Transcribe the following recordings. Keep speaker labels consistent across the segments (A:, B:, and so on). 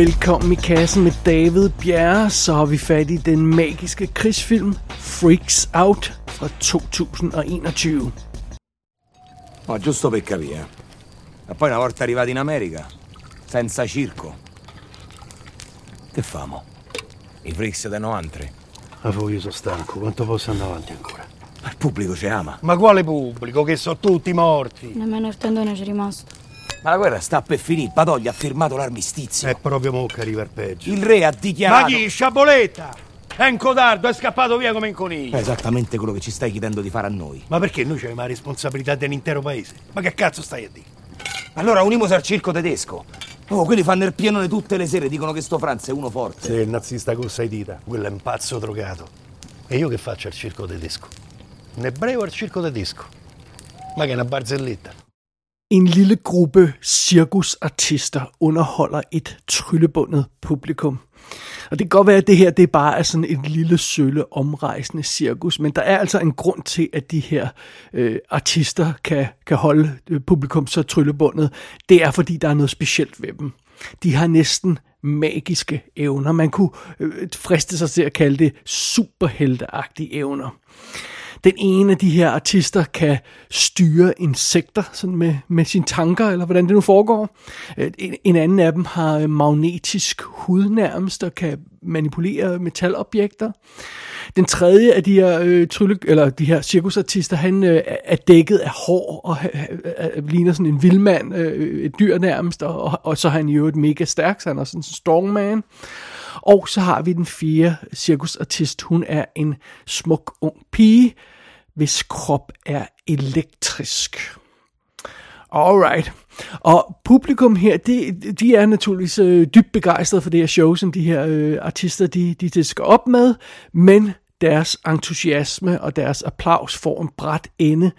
A: Velkommen i kassen med David Bjerre, så har vi fat i den magiske krigsfilm Freaks Out fra 2021.
B: Ma giusto per capire. E poi una volta arrivati in America, senza circo. Che famo? I freaks danno antre.
C: Ma poi io sono stanco, quanto posso andare avanti ancora?
B: Ma il pubblico ci ama.
C: Ma quale pubblico? Che sono tutti morti.
D: Nemmeno il tendone c'è rimasto.
B: Ma la guerra sta per finire. Badoglio ha firmato l'armistizio.
C: È proprio mo che arriva il peggio.
B: Il re ha dichiarato...
C: Ma chi? Sciaboletta! È un codardo, è scappato via come un coniglio.
B: È esattamente quello che ci stai chiedendo di fare a noi.
C: Ma perché noi abbiamo la responsabilità dell'intero paese? Ma che cazzo stai a dire?
B: Allora unimosi al circo tedesco. Oh, quelli fanno il pienone tutte le sere, dicono che sto Franz è uno forte.
C: Sei il nazista con sei dita, quello è un pazzo drogato. E io che faccio al circo tedesco? Un ebreo al circo tedesco? Ma che è una barzelletta?
A: En lille gruppe cirkusartister underholder et tryllebundet publikum. Og det kan godt være, at det her det bare er sådan et lille sølle omrejsende cirkus, men der er altså en grund til, at de her øh, artister kan, kan holde øh, publikum så tryllebundet. Det er, fordi der er noget specielt ved dem. De har næsten magiske evner. Man kunne øh, friste sig til at kalde det superhelteagtige evner. Den ene af de her artister kan styre insekter sådan med, med sine tanker, eller hvordan det nu foregår. Øh, en, en anden af dem har øh, magnetisk hud nærmest, og kan manipulere metalobjekter. Den tredje af de her, øh, trylle, eller de her cirkusartister, han øh, er dækket af hår og øh, ligner sådan en vildmand, øh, et dyr nærmest, og, og, og så er han jo et mega stærk, så han er sådan en strongman. Og så har vi den fjerde cirkusartist. Hun er en smuk ung pige, hvis krop er elektrisk. Alright. Og publikum her, de, de er naturligvis øh, dybt begejstrede for det her show, som de her øh, artister, de, de, de skal op med, men deres entusiasme og deres applaus får en bræt ende,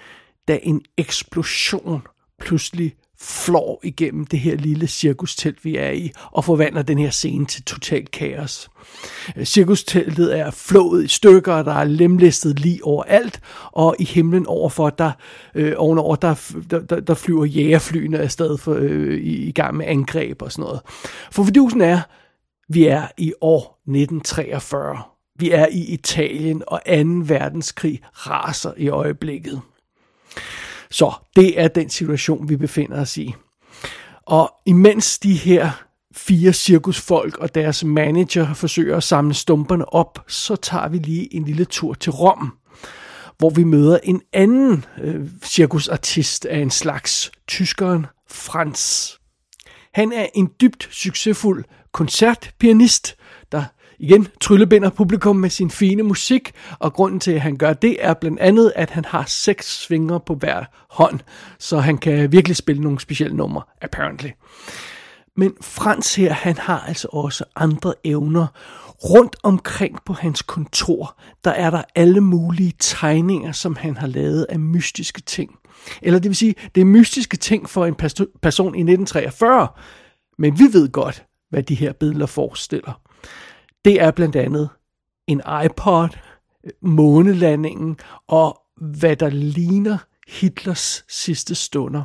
A: da en eksplosion pludselig flår igennem det her lille cirkustelt, vi er i, og forvandler den her scene til totalt kaos. Øh, cirkusteltet er flået i stykker, og der er lemlæstet lige overalt, og i himlen overfor, der, øh, ovenover, der, der, der, der flyver jægerflyene afsted for, øh, i, i gang med angreb og sådan noget. For fordusen er, vi er i år 1943. Vi er i Italien, og 2. verdenskrig raser i øjeblikket. Så det er den situation, vi befinder os i. Og imens de her fire cirkusfolk og deres manager forsøger at samle stumperne op, så tager vi lige en lille tur til Rom, hvor vi møder en anden øh, cirkusartist af en slags, tyskeren Franz. Han er en dybt succesfuld koncertpianist, der igen tryllebinder publikum med sin fine musik, og grunden til, at han gør det, er blandt andet, at han har seks svinger på hver hånd, så han kan virkelig spille nogle specielle numre, apparently. Men Frans her, han har altså også andre evner. Rundt omkring på hans kontor, der er der alle mulige tegninger, som han har lavet af mystiske ting. Eller det vil sige, det er mystiske ting for en person i 1943, men vi ved godt, hvad de her billeder forestiller. Det er blandt andet en iPod, månelandingen og hvad der ligner Hitlers sidste stunder.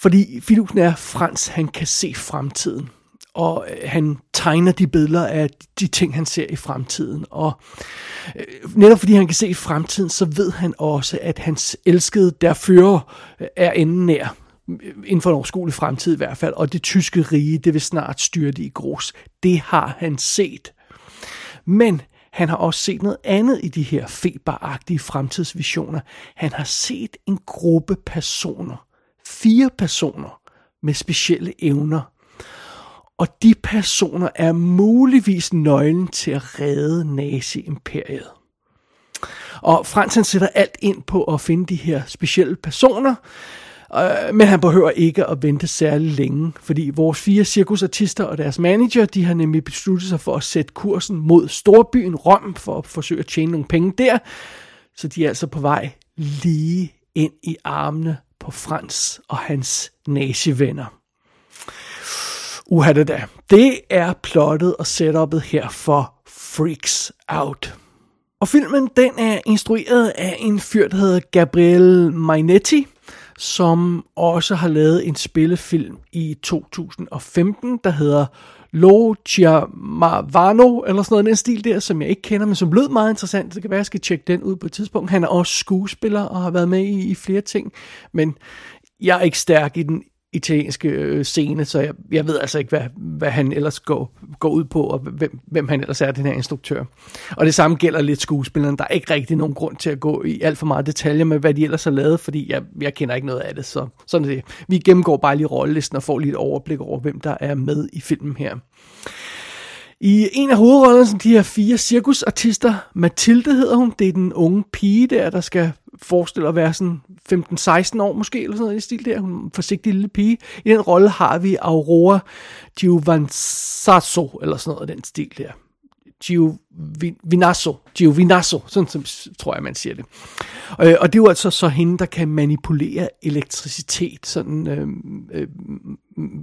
A: Fordi fidusen er, Frans han kan se fremtiden. Og øh, han tegner de billeder af de ting, han ser i fremtiden. Og øh, netop fordi han kan se fremtiden, så ved han også, at hans elskede der fører øh, er enden nær. Inden for en overskuelig fremtid i hvert fald. Og det tyske rige, det vil snart styrte i grus. Det har han set. Men han har også set noget andet i de her feberagtige fremtidsvisioner. Han har set en gruppe personer, fire personer med specielle evner. Og de personer er muligvis nøglen til at redde nazi-imperiet. Og Frans han sætter alt ind på at finde de her specielle personer, men han behøver ikke at vente særlig længe, fordi vores fire cirkusartister og deres manager, de har nemlig besluttet sig for at sætte kursen mod storbyen Rom, for at forsøge at tjene nogle penge der, så de er altså på vej lige ind i armene på Frans og hans nazivenner. Uha det da. Det er plottet og setupet her for Freaks Out. Og filmen den er instrueret af en fyr, der hedder Gabriel Mainetti, som også har lavet en spillefilm i 2015, der hedder Lo Chiamavano, eller sådan noget, den stil der, som jeg ikke kender, men som lød meget interessant. Det kan være, at jeg skal tjekke den ud på et tidspunkt. Han er også skuespiller og har været med i, i flere ting, men jeg er ikke stærk i den italienske øh, scene, så jeg, jeg ved altså ikke, hvad, hvad han ellers går, går ud på, og hvem, hvem han ellers er, den her instruktør. Og det samme gælder lidt skuespilleren. Der er ikke rigtig nogen grund til at gå i alt for meget detaljer med, hvad de ellers har lavet, fordi jeg, jeg kender ikke noget af det. Så sådan er det. Vi gennemgår bare lige rollelisten og får lige et overblik over, hvem der er med i filmen her. I en af hovedrollerne, som de her fire cirkusartister, Mathilde hedder hun, det er den unge pige der, der skal forestille at være sådan 15-16 år måske, eller sådan noget i stil der, hun er en forsigtig lille pige. I den rolle har vi Aurora Giovansasso, eller sådan noget af den stil der. Giovinasso, Giovinasso, sådan som tror jeg, man siger det. Øh, og det er jo altså så hende, der kan manipulere elektricitet, sådan øh, øh,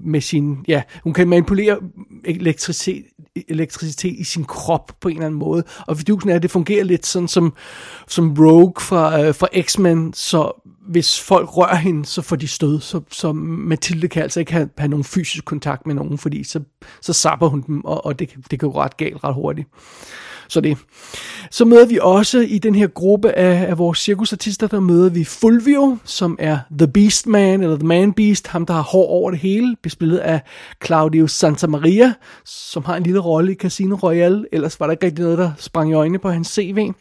A: med sin, ja, hun kan manipulere elektricitet, elektricitet i sin krop på en eller anden måde. Og fidusen er, at det fungerer lidt sådan som, som Rogue fra, øh, fra X-Men, så hvis folk rører hende, så får de stød. Så, så Mathilde kan altså ikke have, have nogen fysisk kontakt med nogen, fordi så, så sapper hun dem, og, og det, det kan gå ret galt ret hurtigt. Så det. Så møder vi også i den her gruppe af, af vores cirkusartister, der møder vi Fulvio, som er The Beast Man, eller The Man Beast, ham der har hår over det hele, bespillet af Claudio Santamaria, som har en lille rolle i Casino Royale, ellers var der ikke rigtig noget, der sprang i øjnene på hans CV.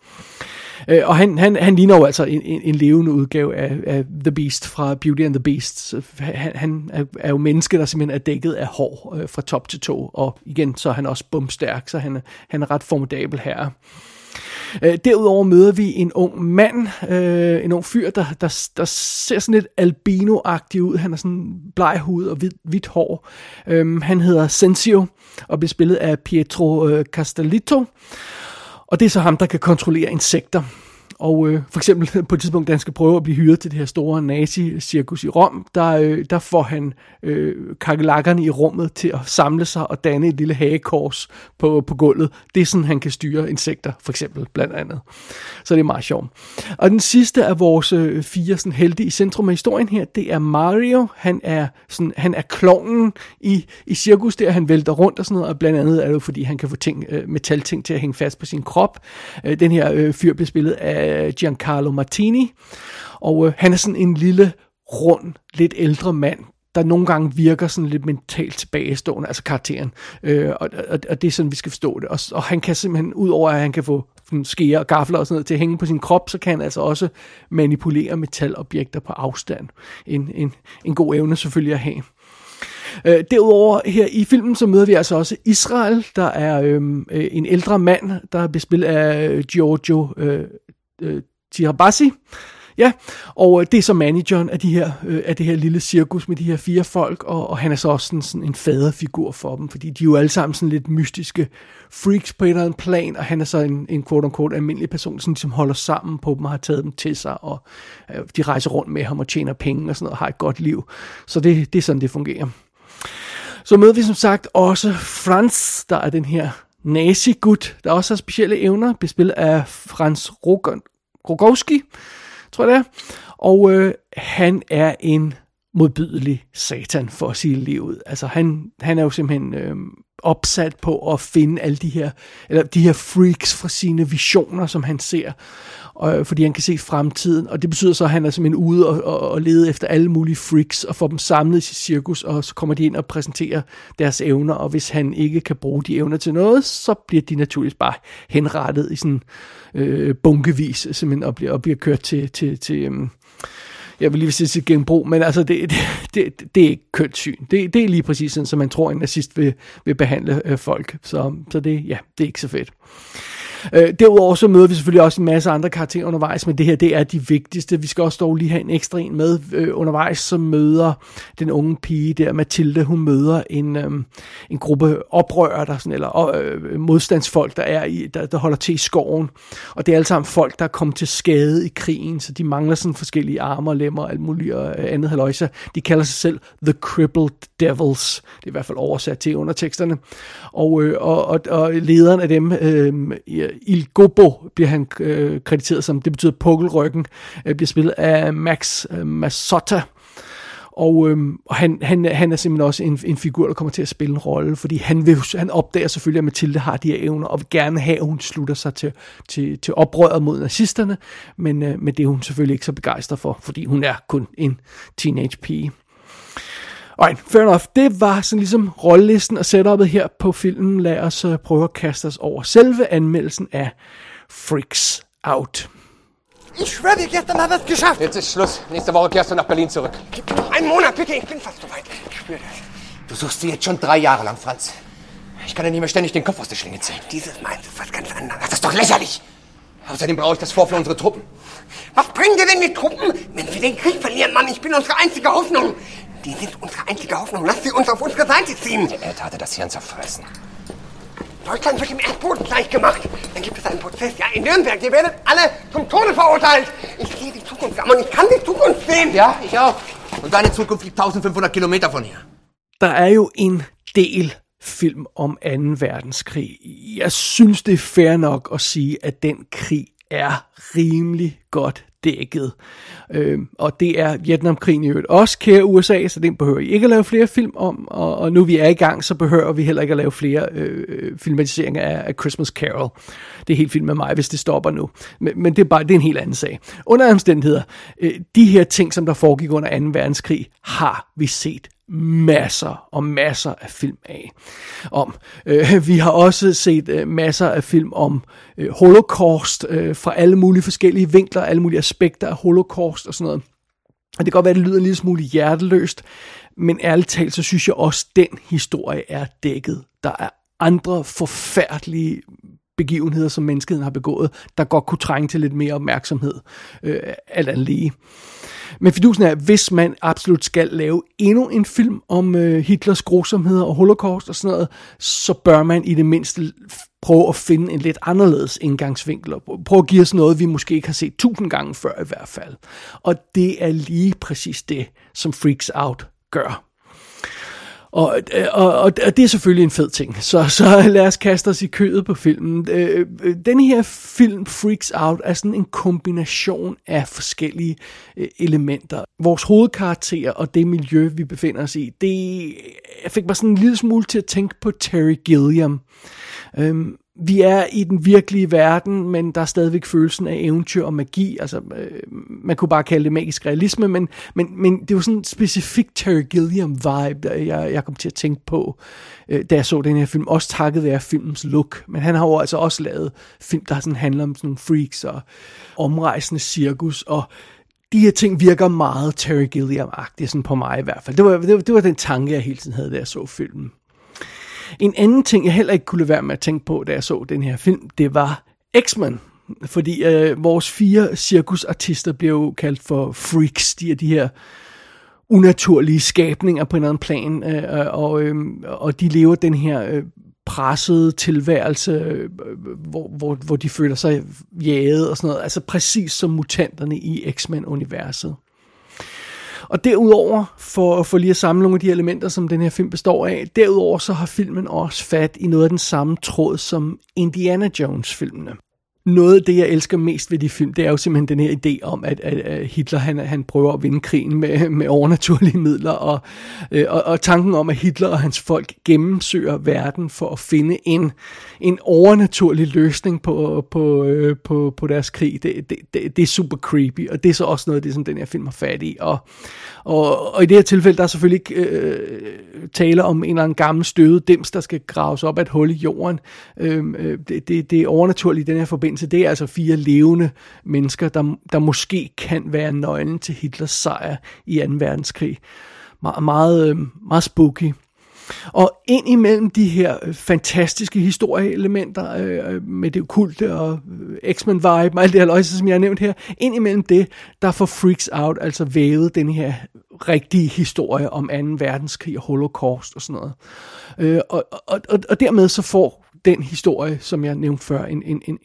A: Øh, og han, han, han ligner jo altså en, en, en levende udgave af, af The Beast fra Beauty and the Beast. Så han, han er, er jo menneske, der simpelthen er dækket af hår øh, fra top til tå. Og igen, så er han også bumstærk, så han, han er ret formidabel her. Øh, derudover møder vi en ung mand, øh, en ung fyr, der, der, der ser sådan lidt albino-agtig ud. Han har sådan bleg hud og hvid, hvidt hår. Øh, han hedder Sensio og bliver spillet af Pietro øh, Castellito. Og det er så ham, der kan kontrollere insekter. Og øh, for eksempel på et tidspunkt, da han skal prøve at blive hyret til det her store nazi-cirkus i Rom, der, øh, der får han øh, kakelakkerne i rummet til at samle sig og danne et lille hagekors på, på gulvet. Det er sådan, han kan styre insekter, for eksempel, blandt andet. Så det er meget sjovt. Og den sidste af vores øh, fire sådan, helte i centrum af historien her, det er Mario. Han er, sådan, han er klovnen i, i cirkus, der han vælter rundt og sådan noget, og blandt andet er det jo, fordi han kan få ting, øh, metalting til at hænge fast på sin krop. Øh, den her øh, fyr bliver spillet af Giancarlo Martini. Og øh, han er sådan en lille, rund, lidt ældre mand, der nogle gange virker sådan lidt mentalt tilbagestående, altså karakteren. Øh, og, og, og det er sådan, vi skal forstå det. Og, og han kan simpelthen, udover at han kan få skære og gafler og sådan noget til at hænge på sin krop, så kan han altså også manipulere metalobjekter på afstand. En, en, en god evne selvfølgelig at have. Øh, derudover her i filmen, så møder vi altså også Israel, der er øhm, øh, en ældre mand, der er bespillet af Giorgio øh, øh, Tirabassi. Ja, og øh, det er så manageren af, de her, øh, af det her lille cirkus med de her fire folk, og, og han er så også sådan, sådan en faderfigur for dem, fordi de er jo alle sammen sådan lidt mystiske freaks på et eller andet plan, og han er så en, en quote-unquote almindelig person, sådan, som holder sammen på dem og har taget dem til sig, og øh, de rejser rundt med ham og tjener penge og sådan noget, og har et godt liv. Så det, det er sådan, det fungerer. Så møder vi som sagt også Franz, der er den her nazi-gut, der også har specielle evner, bespillet af Franz Rogowski, tror jeg det er. Og øh, han er en modbydelig satan, for at sige livet. Altså han, han er jo simpelthen øh, opsat på at finde alle de her, eller de her freaks fra sine visioner, som han ser og, øh, fordi han kan se fremtiden, og det betyder så, at han er simpelthen ude og, og, og lede efter alle mulige freaks, og får dem samlet i sit cirkus, og så kommer de ind og præsenterer deres evner, og hvis han ikke kan bruge de evner til noget, så bliver de naturligvis bare henrettet i sådan øh, bunkevis, simpelthen, og bliver, og bliver kørt til, til, til um, jeg vil lige sige sit genbrug, men altså, det, det, det, det er ikke kønt syn. Det, det er lige præcis sådan, som man tror, en nazist vil, vil behandle øh, folk. Så, så det, ja, det er ikke så fedt. Øh, derudover så møder vi selvfølgelig også en masse andre karakterer undervejs, men det her det er de vigtigste. Vi skal også dog lige have en ekstra en med øh, undervejs, som møder den unge pige der, Mathilde. Hun møder en, øh, en gruppe oprørere, der sådan, eller øh, modstandsfolk, der, er i, der, der holder til i skoven. Og det er alle sammen folk, der er kommet til skade i krigen, så de mangler sådan forskellige arme og lemmer og alt muligt og øh, andet haløjse. De kalder sig selv The Crippled Devils. Det er i hvert fald oversat til underteksterne. Og, øh, og, og, og lederen af dem, øh, Il Gobo bliver han øh, krediteret som, det betyder pukkelryggen, øh, bliver spillet af Max øh, Masotta, Og, øhm, og han, han, han er simpelthen også en, en figur, der kommer til at spille en rolle, fordi han, vil, han opdager selvfølgelig, at Mathilde har de her evner, og vil gerne have, at hun slutter sig til, til, til oprøret mod nazisterne, men, øh, men det er hun selvfølgelig ikke så begejstret for, fordi hun er kun en teenage pige. Alright, fair enough. Det var sådan ligesom rollelisten og setupet her på filmen. Lad os uh, prøve at kaste os over selve anmeldelsen af Freaks Out.
D: Ich schwöre dir, gestern haben wir es geschafft.
E: Jetzt ist Schluss. Nächste Woche kehrst du nach Berlin zurück.
D: Gib mir noch einen Monat, bitte. Ich bin fast soweit. Ich spüre das.
E: Du suchst sie jetzt schon drei Jahre lang, Franz. Ich kann dir nicht mehr ständig den Kopf aus der Schlinge ziehen.
D: Dieses Mal ist es was ganz anderes.
E: Das ist doch lächerlich. Außerdem brauche ich das vor für unsere Truppen.
D: Was bringen dir denn die Truppen, wenn wir den Krieg verlieren, Mann? Ich bin unsere einzige Hoffnung. Die sind unsere einzige Hoffnung. Lass sie uns auf unsere Seite ziehen.
E: Der Erd hatte das Hirn zerfressen.
D: Deutschland wird im Erdboden gleich gemacht. Dann gibt es einen Prozess, ja, in Nürnberg. Ihr werdet alle zum Tode verurteilt. Ich sehe die Zukunft, Mann. Ich kann die Zukunft sehen.
E: Ja, ich auch. Und deine Zukunft liegt 1500 Kilometer von hier.
A: Der er jo en del film om 2. verdenskrig. Jeg synes, det er fair nok at sige, at den krig er rimelig godt dækket. Øh, og det er Vietnamkrigen i øvrigt også, kære USA, så den behøver I ikke at lave flere film om, og, og nu vi er i gang, så behøver vi heller ikke at lave flere øh, øh, filmatiseringer af, af Christmas Carol. Det er helt fint med mig, hvis det stopper nu. Men, men det, er bare, det er en helt anden sag. Under omstændigheder, øh, de her ting, som der foregik under 2. verdenskrig, har vi set masser og masser af film af om. Øh, vi har også set øh, masser af film om øh, holocaust øh, fra alle mulige forskellige vinkler, alle mulige aspekter af holocaust og sådan noget. Og det kan godt være, at det lyder en lille smule hjerteløst, men ærligt talt, så synes jeg også, at den historie er dækket. Der er andre forfærdelige begivenheder, som menneskeheden har begået, der godt kunne trænge til lidt mere opmærksomhed, øh, alt andet lige. Men fidusen er, hvis man absolut skal lave endnu en film om øh, Hitlers grusomheder og holocaust og sådan noget, så bør man i det mindste prøve at finde en lidt anderledes indgangsvinkel, og prøve at give os noget, vi måske ikke har set tusind gange før i hvert fald. Og det er lige præcis det, som Freaks Out gør. Og, øh, og, og, og det er selvfølgelig en fed ting. Så, så lad os kaste os i kødet på filmen. Øh, den her film, Freaks Out, er sådan en kombination af forskellige øh, elementer. Vores hovedkarakter og det miljø, vi befinder os i, det fik mig sådan en lille smule til at tænke på Terry Gilliam. Øhm, vi er i den virkelige verden, men der er stadigvæk følelsen af eventyr og magi. Altså, øh, man kunne bare kalde det magisk realisme, men, men, men det var sådan en specifik Terry Gilliam-vibe, der jeg, jeg kom til at tænke på, øh, da jeg så den her film. Også takket være filmens look. Men han har jo altså også lavet film, der sådan handler om sådan nogle freaks og omrejsende cirkus, og de her ting virker meget Terry Gilliam-agtige, sådan på mig i hvert fald. Det var, det, var, det var den tanke, jeg hele tiden havde, da jeg så filmen. En anden ting, jeg heller ikke kunne lade være med at tænke på, da jeg så den her film, det var X-Men. Fordi øh, vores fire cirkusartister bliver jo kaldt for freaks. De er de her unaturlige skabninger på en eller anden plan, øh, øh og, øh, og de lever den her øh, pressede tilværelse, øh, øh, hvor, hvor, hvor de føler sig jaget og sådan noget. Altså præcis som mutanterne i X-Men-universet. Og derudover, for, for lige at samle nogle af de elementer, som den her film består af, derudover så har filmen også fat i noget af den samme tråd som Indiana Jones-filmene noget af det, jeg elsker mest ved de film, det er jo simpelthen den her idé om, at, at, at Hitler han, han prøver at vinde krigen med, med overnaturlige midler, og, øh, og, og tanken om, at Hitler og hans folk gennemsøger verden for at finde en, en overnaturlig løsning på, på, øh, på, på deres krig, det, det, det, det er super creepy, og det er så også noget af det, som den her film har fat i. Og, og, og i det her tilfælde, der er selvfølgelig ikke øh, tale om en eller anden gammel støvet dims, der skal graves op af et hul i jorden. Øhm, øh, det, det, det er overnaturligt i den her forbindelse. Det er altså fire levende mennesker, der, der måske kan være nøglen til Hitlers sejr i 2. verdenskrig. Me- meget, øh, meget spooky. Og ind imellem de her øh, fantastiske historieelementer øh, øh, med det okulte og øh, X-Men-vibe og alt det her løjse, som jeg har nævnt her, ind imellem det, der får Freaks Out altså vævet den her rigtige historie om 2. verdenskrig og holocaust og sådan noget. Øh, og, og, og, og dermed så får den historie, som jeg nævnte før, en, en, en,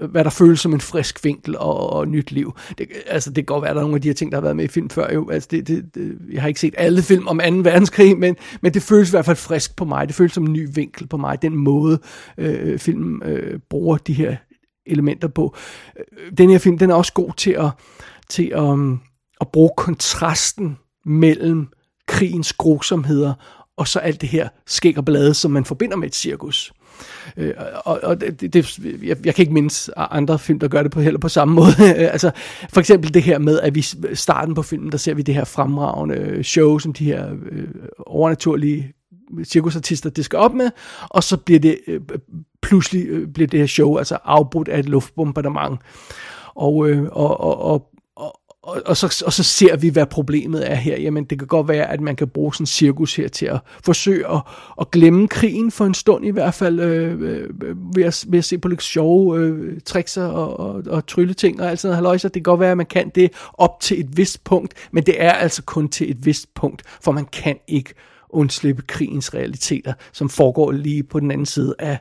A: Øh, hvad der føles som en frisk vinkel og, og nyt liv. Det, altså, det kan godt være, at der er nogle af de her ting, der har været med i film før. Jo. Altså, det, det, det, jeg har ikke set alle film om 2. verdenskrig, men, men det føles i hvert fald frisk på mig. Det føles som en ny vinkel på mig. Den måde, øh, filmen øh, bruger de her elementer på. Øh, den her film, den er også god til at, til at, um, at bruge kontrasten mellem krigens grusomheder og så alt det her skæg og blade, som man forbinder med et cirkus. Øh, og og det, det, jeg, jeg kan ikke mindes andre film, der gør det på heller på samme måde. altså, for eksempel det her med, at vi starten på filmen, der ser vi det her fremragende show, som de her øh, overnaturlige cirkusartister det skal op med, og så bliver det øh, pludselig øh, bliver det her show altså afbrudt af et luftbombardement. Og, øh, og, og, og og, og, så, og så ser vi, hvad problemet er her. Jamen, det kan godt være, at man kan bruge sådan en cirkus her til at forsøge at, at glemme krigen for en stund i hvert fald, øh, øh, øh ved, at, ved at se på lidt sjove øh, tricks og, og, og trylleting og alt sådan noget. Det kan godt være, at man kan det op til et vist punkt, men det er altså kun til et vist punkt, for man kan ikke undslippe krigens realiteter, som foregår lige på den anden side af,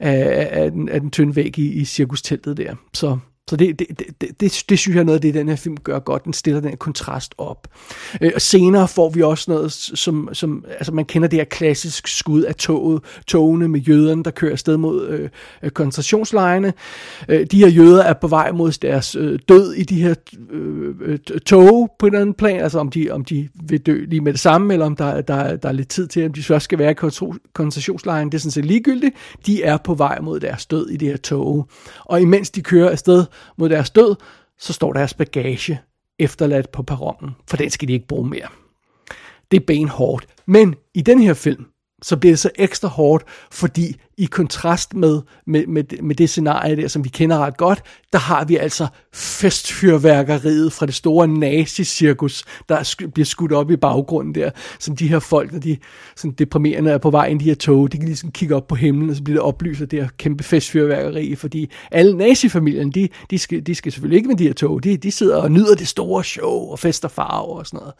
A: af, af, den, af den tynde væg i, i cirkusteltet der. Så så det, det, det, det, det, synes jeg er noget af det, den her film gør godt. Den stiller den her kontrast op. Øh, og senere får vi også noget, som, som altså man kender det her klassisk skud af toget, togene med jøderne, der kører afsted mod øh, koncentrationslejrene. Øh, de her jøder er på vej mod deres øh, død i de her øh, øh tog på en anden plan, altså om de, om de vil dø lige med det samme, eller om der, der, der er lidt tid til, om de først skal være i koncentrationslejren, det er sådan set ligegyldigt. De er på vej mod deres død i det her tog. Og imens de kører afsted, mod deres død, så står deres bagage efterladt på perronen, for den skal de ikke bruge mere. Det er benhårdt. Men i den her film, så bliver det så ekstra hårdt, fordi i kontrast med, med, med, med det scenarie der, som vi kender ret godt, der har vi altså festfyrværkeriet fra det store nazi-cirkus, der bliver skudt op i baggrunden der, som de her folk, når de sådan deprimerende er på vej ind i de her tog, de kan ligesom kigge op på himlen, og så bliver det oplyst af det her kæmpe festfyrværkeri, fordi alle nazifamilien, de, de, skal, de skal selvfølgelig ikke med de her tog, de, de sidder og nyder det store show og fester farver og sådan noget.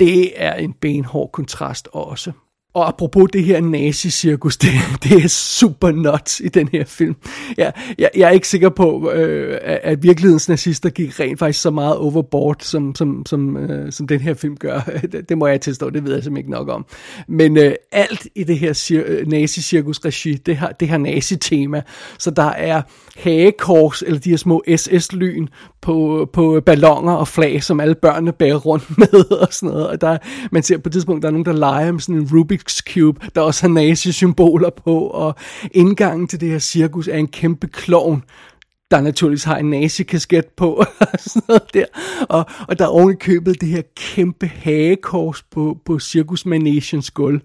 A: Det er en benhård kontrast også. Og apropos det her nazi-cirkus, det, det er super nuts i den her film. Jeg, jeg, jeg er ikke sikker på, øh, at virkelighedens nazister gik rent faktisk så meget overboard, som, som, som, øh, som den her film gør. Det, det må jeg tilstå, det ved jeg simpelthen ikke nok om. Men øh, alt i det her cir- øh, nazi-cirkus-regi, det har, det har nazi-tema. Så der er hagekors, eller de her små SS-lyn på, på ballonger og flag, som alle børnene bærer rundt med og sådan noget. Og der, man ser på et tidspunkt, der er nogen, der leger med sådan en Rubik's Cube, der også har nazi-symboler på, og indgangen til det her cirkus er en kæmpe klovn, der naturligvis har en nazi-kasket på, og sådan noget der. Og, og der er oven købet det her kæmpe hagekors på, på cirkusmanagens gulv.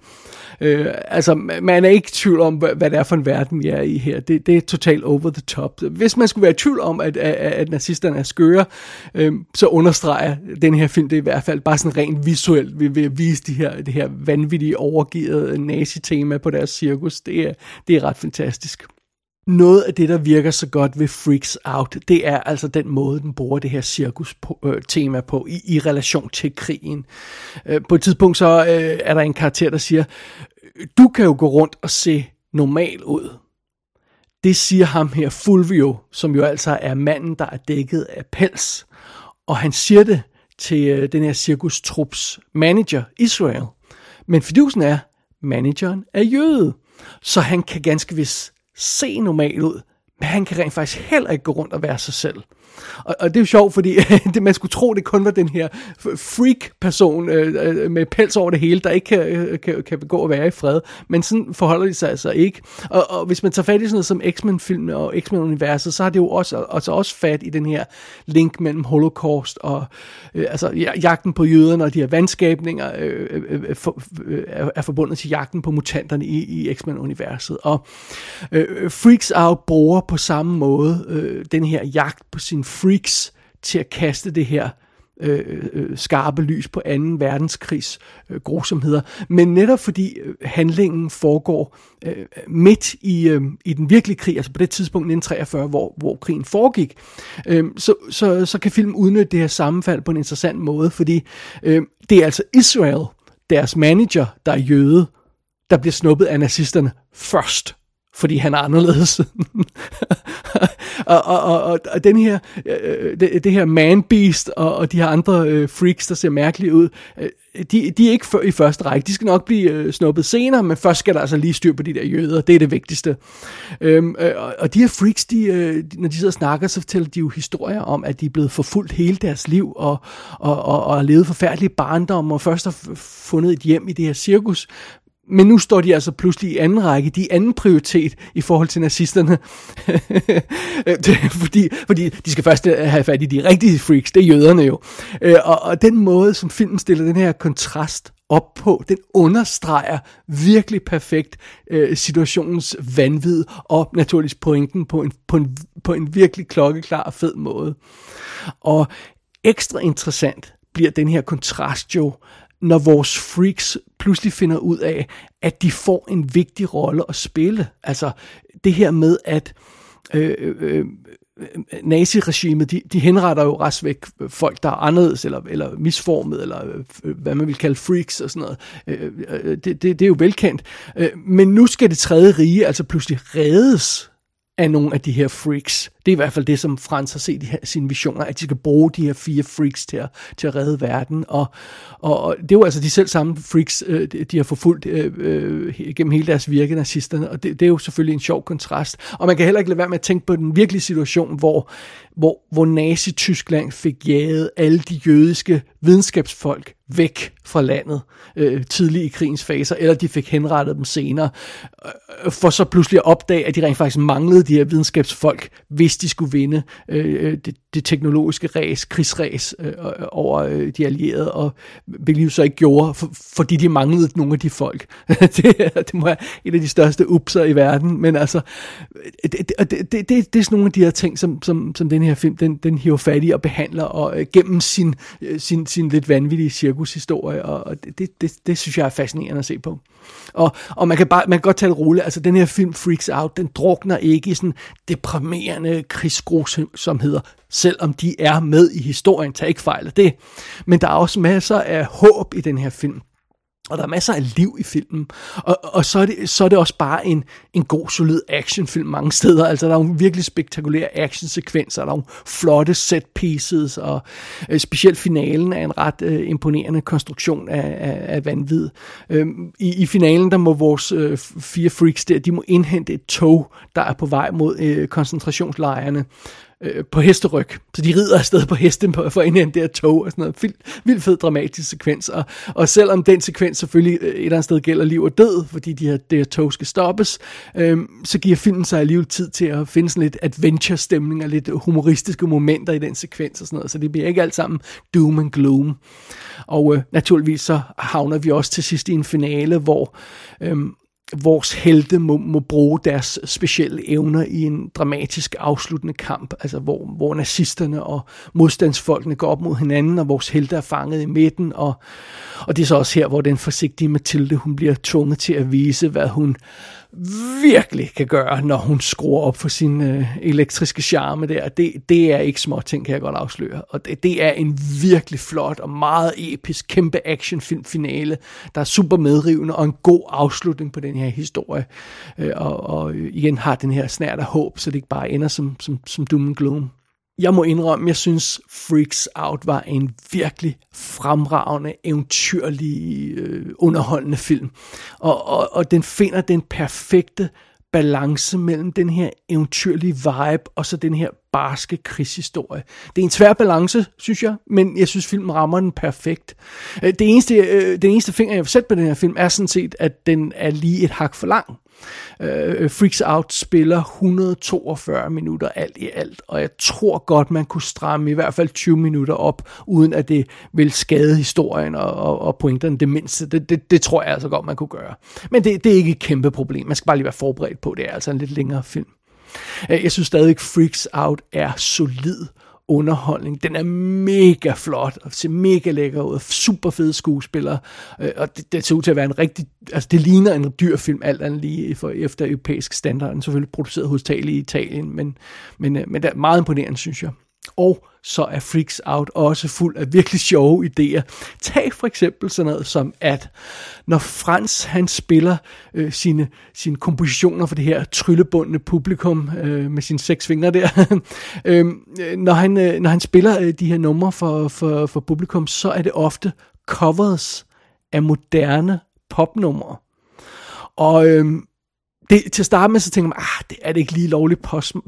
A: Øh, altså, man er ikke i tvivl om, hvad, hvad det er for en verden, vi er i her. Det, det er totalt over the top. Hvis man skulle være i tvivl om, at, at, at nazisterne er skøre, øh, så understreger den her film det i hvert fald bare sådan rent visuelt ved, ved at vise de her, det her vanvittige overgivet nazi-tema på deres cirkus. Det er, det er ret fantastisk noget af det, der virker så godt ved Freaks Out, det er altså den måde, den bruger det her cirkus-tema øh, på i, i relation til krigen. Øh, på et tidspunkt så øh, er der en karakter, der siger, du kan jo gå rundt og se normal ud. Det siger ham her Fulvio, som jo altså er manden, der er dækket af pels. Og han siger det til øh, den her cirkustrups manager, Israel. Men fidusen er, manageren er jøde. Så han kan ganske vist se normal ud, men han kan rent faktisk heller ikke gå rundt og være sig selv. Og, og det er jo sjovt, fordi det, man skulle tro, det kun var den her freak-person øh, øh, med pels over det hele, der ikke kan, øh, kan, kan gå og være i fred. Men sådan forholder de sig altså ikke. Og, og hvis man tager fat i sådan noget som X-Men-filmene og X-Men-universet, så har det jo også, altså også fat i den her link mellem Holocaust og øh, altså, jagten på jøderne og de her vandskabninger øh, øh, øh for, øh, er forbundet til jagten på mutanterne i, i X-Men-universet. Og øh, Freaks Out bruger på samme måde øh, den her jagt på sin freaks til at kaste det her øh, øh, øh skarpe lys på 2. verdenskrigs øh, grusomheder. Men netop fordi øh, handlingen foregår øh, midt i, øh, i den virkelige krig, altså på det tidspunkt 1943, hvor, hvor krigen foregik, øh, så, så, så kan filmen udnytte det her sammenfald på en interessant måde, fordi øh, det er altså Israel, deres manager, der er jøde, der bliver snuppet af nazisterne først fordi han er anderledes. og, og, og, og den her, øh, øh, det, det her man-beast og, og de her andre øh, freaks, der ser mærkelige ud, øh, de, de er ikke for, i første række. De skal nok blive øh, snuppet senere, men først skal der altså lige styr på de der jøder. Det er det vigtigste. Øhm, øh, og de her freaks, de, øh, når de sidder og snakker, så fortæller de jo historier om, at de er blevet forfulgt hele deres liv, og, og, og, og har levet forfærdelige barndom, og først har fundet et hjem i det her cirkus, men nu står de altså pludselig i anden række, de anden prioritet i forhold til nazisterne. fordi, fordi de skal først have fat i de rigtige freaks, det er jøderne jo. Øh, og, og den måde, som filmen stiller den her kontrast op på, den understreger virkelig perfekt øh, situationens vanvid og naturligvis pointen på en, på, en, på en virkelig klokkeklar og fed måde. Og ekstra interessant bliver den her kontrast jo, når vores freaks pludselig finder ud af, at de får en vigtig rolle at spille. Altså det her med, at øh, øh, øh naziregimet, de, de henretter jo restvæk folk, der er anderledes, eller, eller misformet, eller øh, hvad man vil kalde freaks og sådan noget. Øh, øh det, det, det er jo velkendt. Øh, men nu skal det tredje rige altså pludselig reddes af nogle af de her freaks. Det er i hvert fald det, som Frans har set i sine visioner, at de skal bruge de her fire freaks til at, til at redde verden. Og, og, og det er jo altså de selv samme freaks, øh, de har forfulgt øh, øh, gennem hele deres virke, nazisterne, og det, det er jo selvfølgelig en sjov kontrast. Og man kan heller ikke lade være med at tænke på den virkelige situation, hvor, hvor, hvor Nazi-Tyskland fik jaget alle de jødiske videnskabsfolk væk fra landet øh, tidligt i krigens faser, eller de fik henrettet dem senere, øh, øh for så pludselig at opdage, at de rent faktisk manglede de her videnskabsfolk, hvis de skulle vinde øh, øh det, det teknologiske ræs, krigsræs øh, øh, over øh, de allierede, og hvilket de så ikke gjorde, for, fordi de manglede nogle af de folk. det, det må være et af de største upser i verden, men altså, det, det, det, det, det er sådan nogle af de her ting, som, som, som den her film, den, den hiver fat i og behandler, og øh, gennem sin, øh, sin, sin lidt vanvittige cirkushistorie, og, og det, det, det synes jeg er fascinerende at se på. Og, og man, kan bare, man kan godt tale roligt, altså den her film Freaks Out, den drukner ikke i sådan deprimerende krigsgrusomheder, selvom de er med i historien, tag ikke fejl af det. Men der er også masser af håb i den her film. Og der er masser af liv i filmen. Og, og så, er det, så er det også bare en, en god, solid actionfilm mange steder. Altså, der er nogle virkelig spektakulære actionsekvenser, der er nogle flotte set pieces, og øh, specielt finalen er en ret øh, imponerende konstruktion af, af, af vanvid. Øhm, i, I finalen, der må vores øh, fire freaks der, de må indhente et tog, der er på vej mod øh, koncentrationslejrene øh, på hesteryg. Så de rider afsted på hesten på, for en der tog og sådan noget. Vild, vildt fed dramatisk sekvens. Og, og selvom den sekvens selvfølgelig øh, et eller andet sted gælder liv og død, fordi de her, det her tog skal stoppes, øh, så giver filmen sig alligevel tid til at finde sådan lidt adventure-stemning og lidt humoristiske momenter i den sekvens og sådan noget. Så det bliver ikke alt sammen doom and gloom. Og øh, naturligvis så havner vi også til sidst i en finale, hvor øh, vores helte må, må bruge deres specielle evner i en dramatisk afsluttende kamp, altså hvor, hvor nazisterne og modstandsfolkene går op mod hinanden, og vores helte er fanget i midten, og, og det er så også her, hvor den forsigtige Mathilde, hun bliver tvunget til at vise, hvad hun virkelig kan gøre, når hun skruer op for sin øh, elektriske charme der. Det, det er ikke små ting, kan jeg godt afsløre. Og det, det er en virkelig flot og meget episk, kæmpe actionfilm finale, der er super medrivende og en god afslutning på den her historie. Øh, og, og igen har den her snært af håb, så det ikke bare ender som, som, som doom and gloom jeg må indrømme, jeg synes Freaks Out var en virkelig fremragende, eventyrlig, øh, underholdende film. Og, og, og den finder den perfekte balance mellem den her eventyrlige vibe og så den her barske krigshistorie. Det er en svær balance, synes jeg, men jeg synes, filmen rammer den perfekt. Øh, det eneste, øh, den eneste finger, jeg vil sætte på den her film, er sådan set, at den er lige et hak for lang. Øh, Freaks Out spiller 142 minutter alt i alt, og jeg tror godt, man kunne stramme i hvert fald 20 minutter op, uden at det vil skade historien og, og, og pointerne det mindste. Det, det, det tror jeg altså godt, man kunne gøre. Men det, det er ikke et kæmpe problem. Man skal bare lige være forberedt på, det er altså en lidt længere film. Øh, jeg synes stadig, Freaks Out er solid underholdning. Den er mega flot og ser mega lækker ud. Super fede skuespillere. Øh, og det, det ser ud til at være en rigtig... Altså, det ligner en dyr film, alt andet lige for, efter europæisk standard. Den er selvfølgelig produceret hovedsageligt i Italien, men, men, øh, men det er meget imponerende, synes jeg. Og så er Freaks Out også fuld af virkelig sjove idéer. Tag for eksempel sådan noget som, at når Frans han spiller øh, sine, sine kompositioner for det her tryllebundne publikum øh, med sine seks fingre der, øh, når, han, øh, når han spiller øh, de her numre for, for, for publikum, så er det ofte covers af moderne popnumre. Og øhm, det, til at starte med, så tænker man, ah, det er det ikke lige lovligt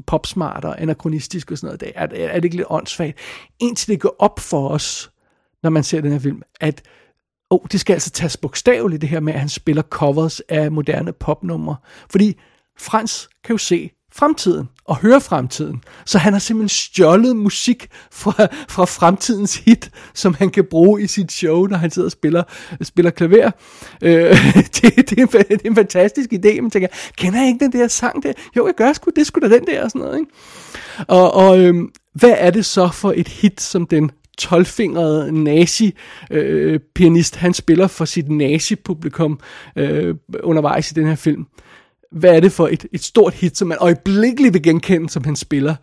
A: popsmart og anachronistisk og sådan noget. Det er, er, er det ikke lidt åndssvagt? Indtil det går op for os, når man ser den her film, at oh, det skal altså tages bogstaveligt, det her med, at han spiller covers af moderne popnumre. Fordi Frans kan jo se fremtiden og høre fremtiden. Så han har simpelthen stjålet musik fra, fra fremtidens hit, som han kan bruge i sit show, når han sidder og spiller, spiller klaver. Øh, det, det, er en, det er en fantastisk idé. Man tænker, kender jeg ikke den der sang der? Jo, jeg gør sgu, det skulle da den der og sådan noget. Ikke? Og, og øh, hvad er det så for et hit, som den 12-fingrede nazi-pianist, øh, han spiller for sit nazi-publikum øh, undervejs i den her film hvad er det for et, et stort hit, som man øjeblikkeligt vil genkende, som han spiller.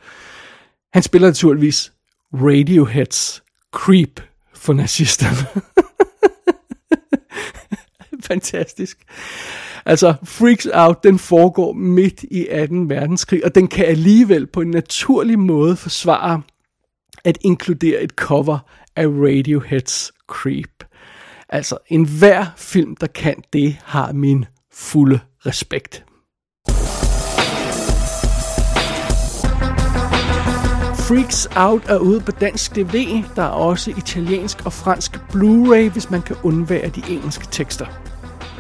A: Han spiller naturligvis Radioheads Creep for nazisterne. Fantastisk. Altså, Freaks Out, den foregår midt i 18. verdenskrig, og den kan alligevel på en naturlig måde forsvare at inkludere et cover af Radioheads Creep. Altså, enhver film, der kan det, har min fulde respekt. Freaks Out er ude på dansk DVD. Der er også italiensk og fransk Blu-ray, hvis man kan undvære de engelske tekster.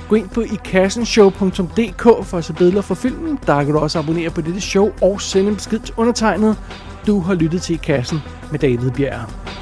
A: Gå ind på ikassenshow.dk for at se billeder fra filmen. Der kan du også abonnere på dette show og sende en besked til undertegnet. Du har lyttet til I Kassen med David Bjerg.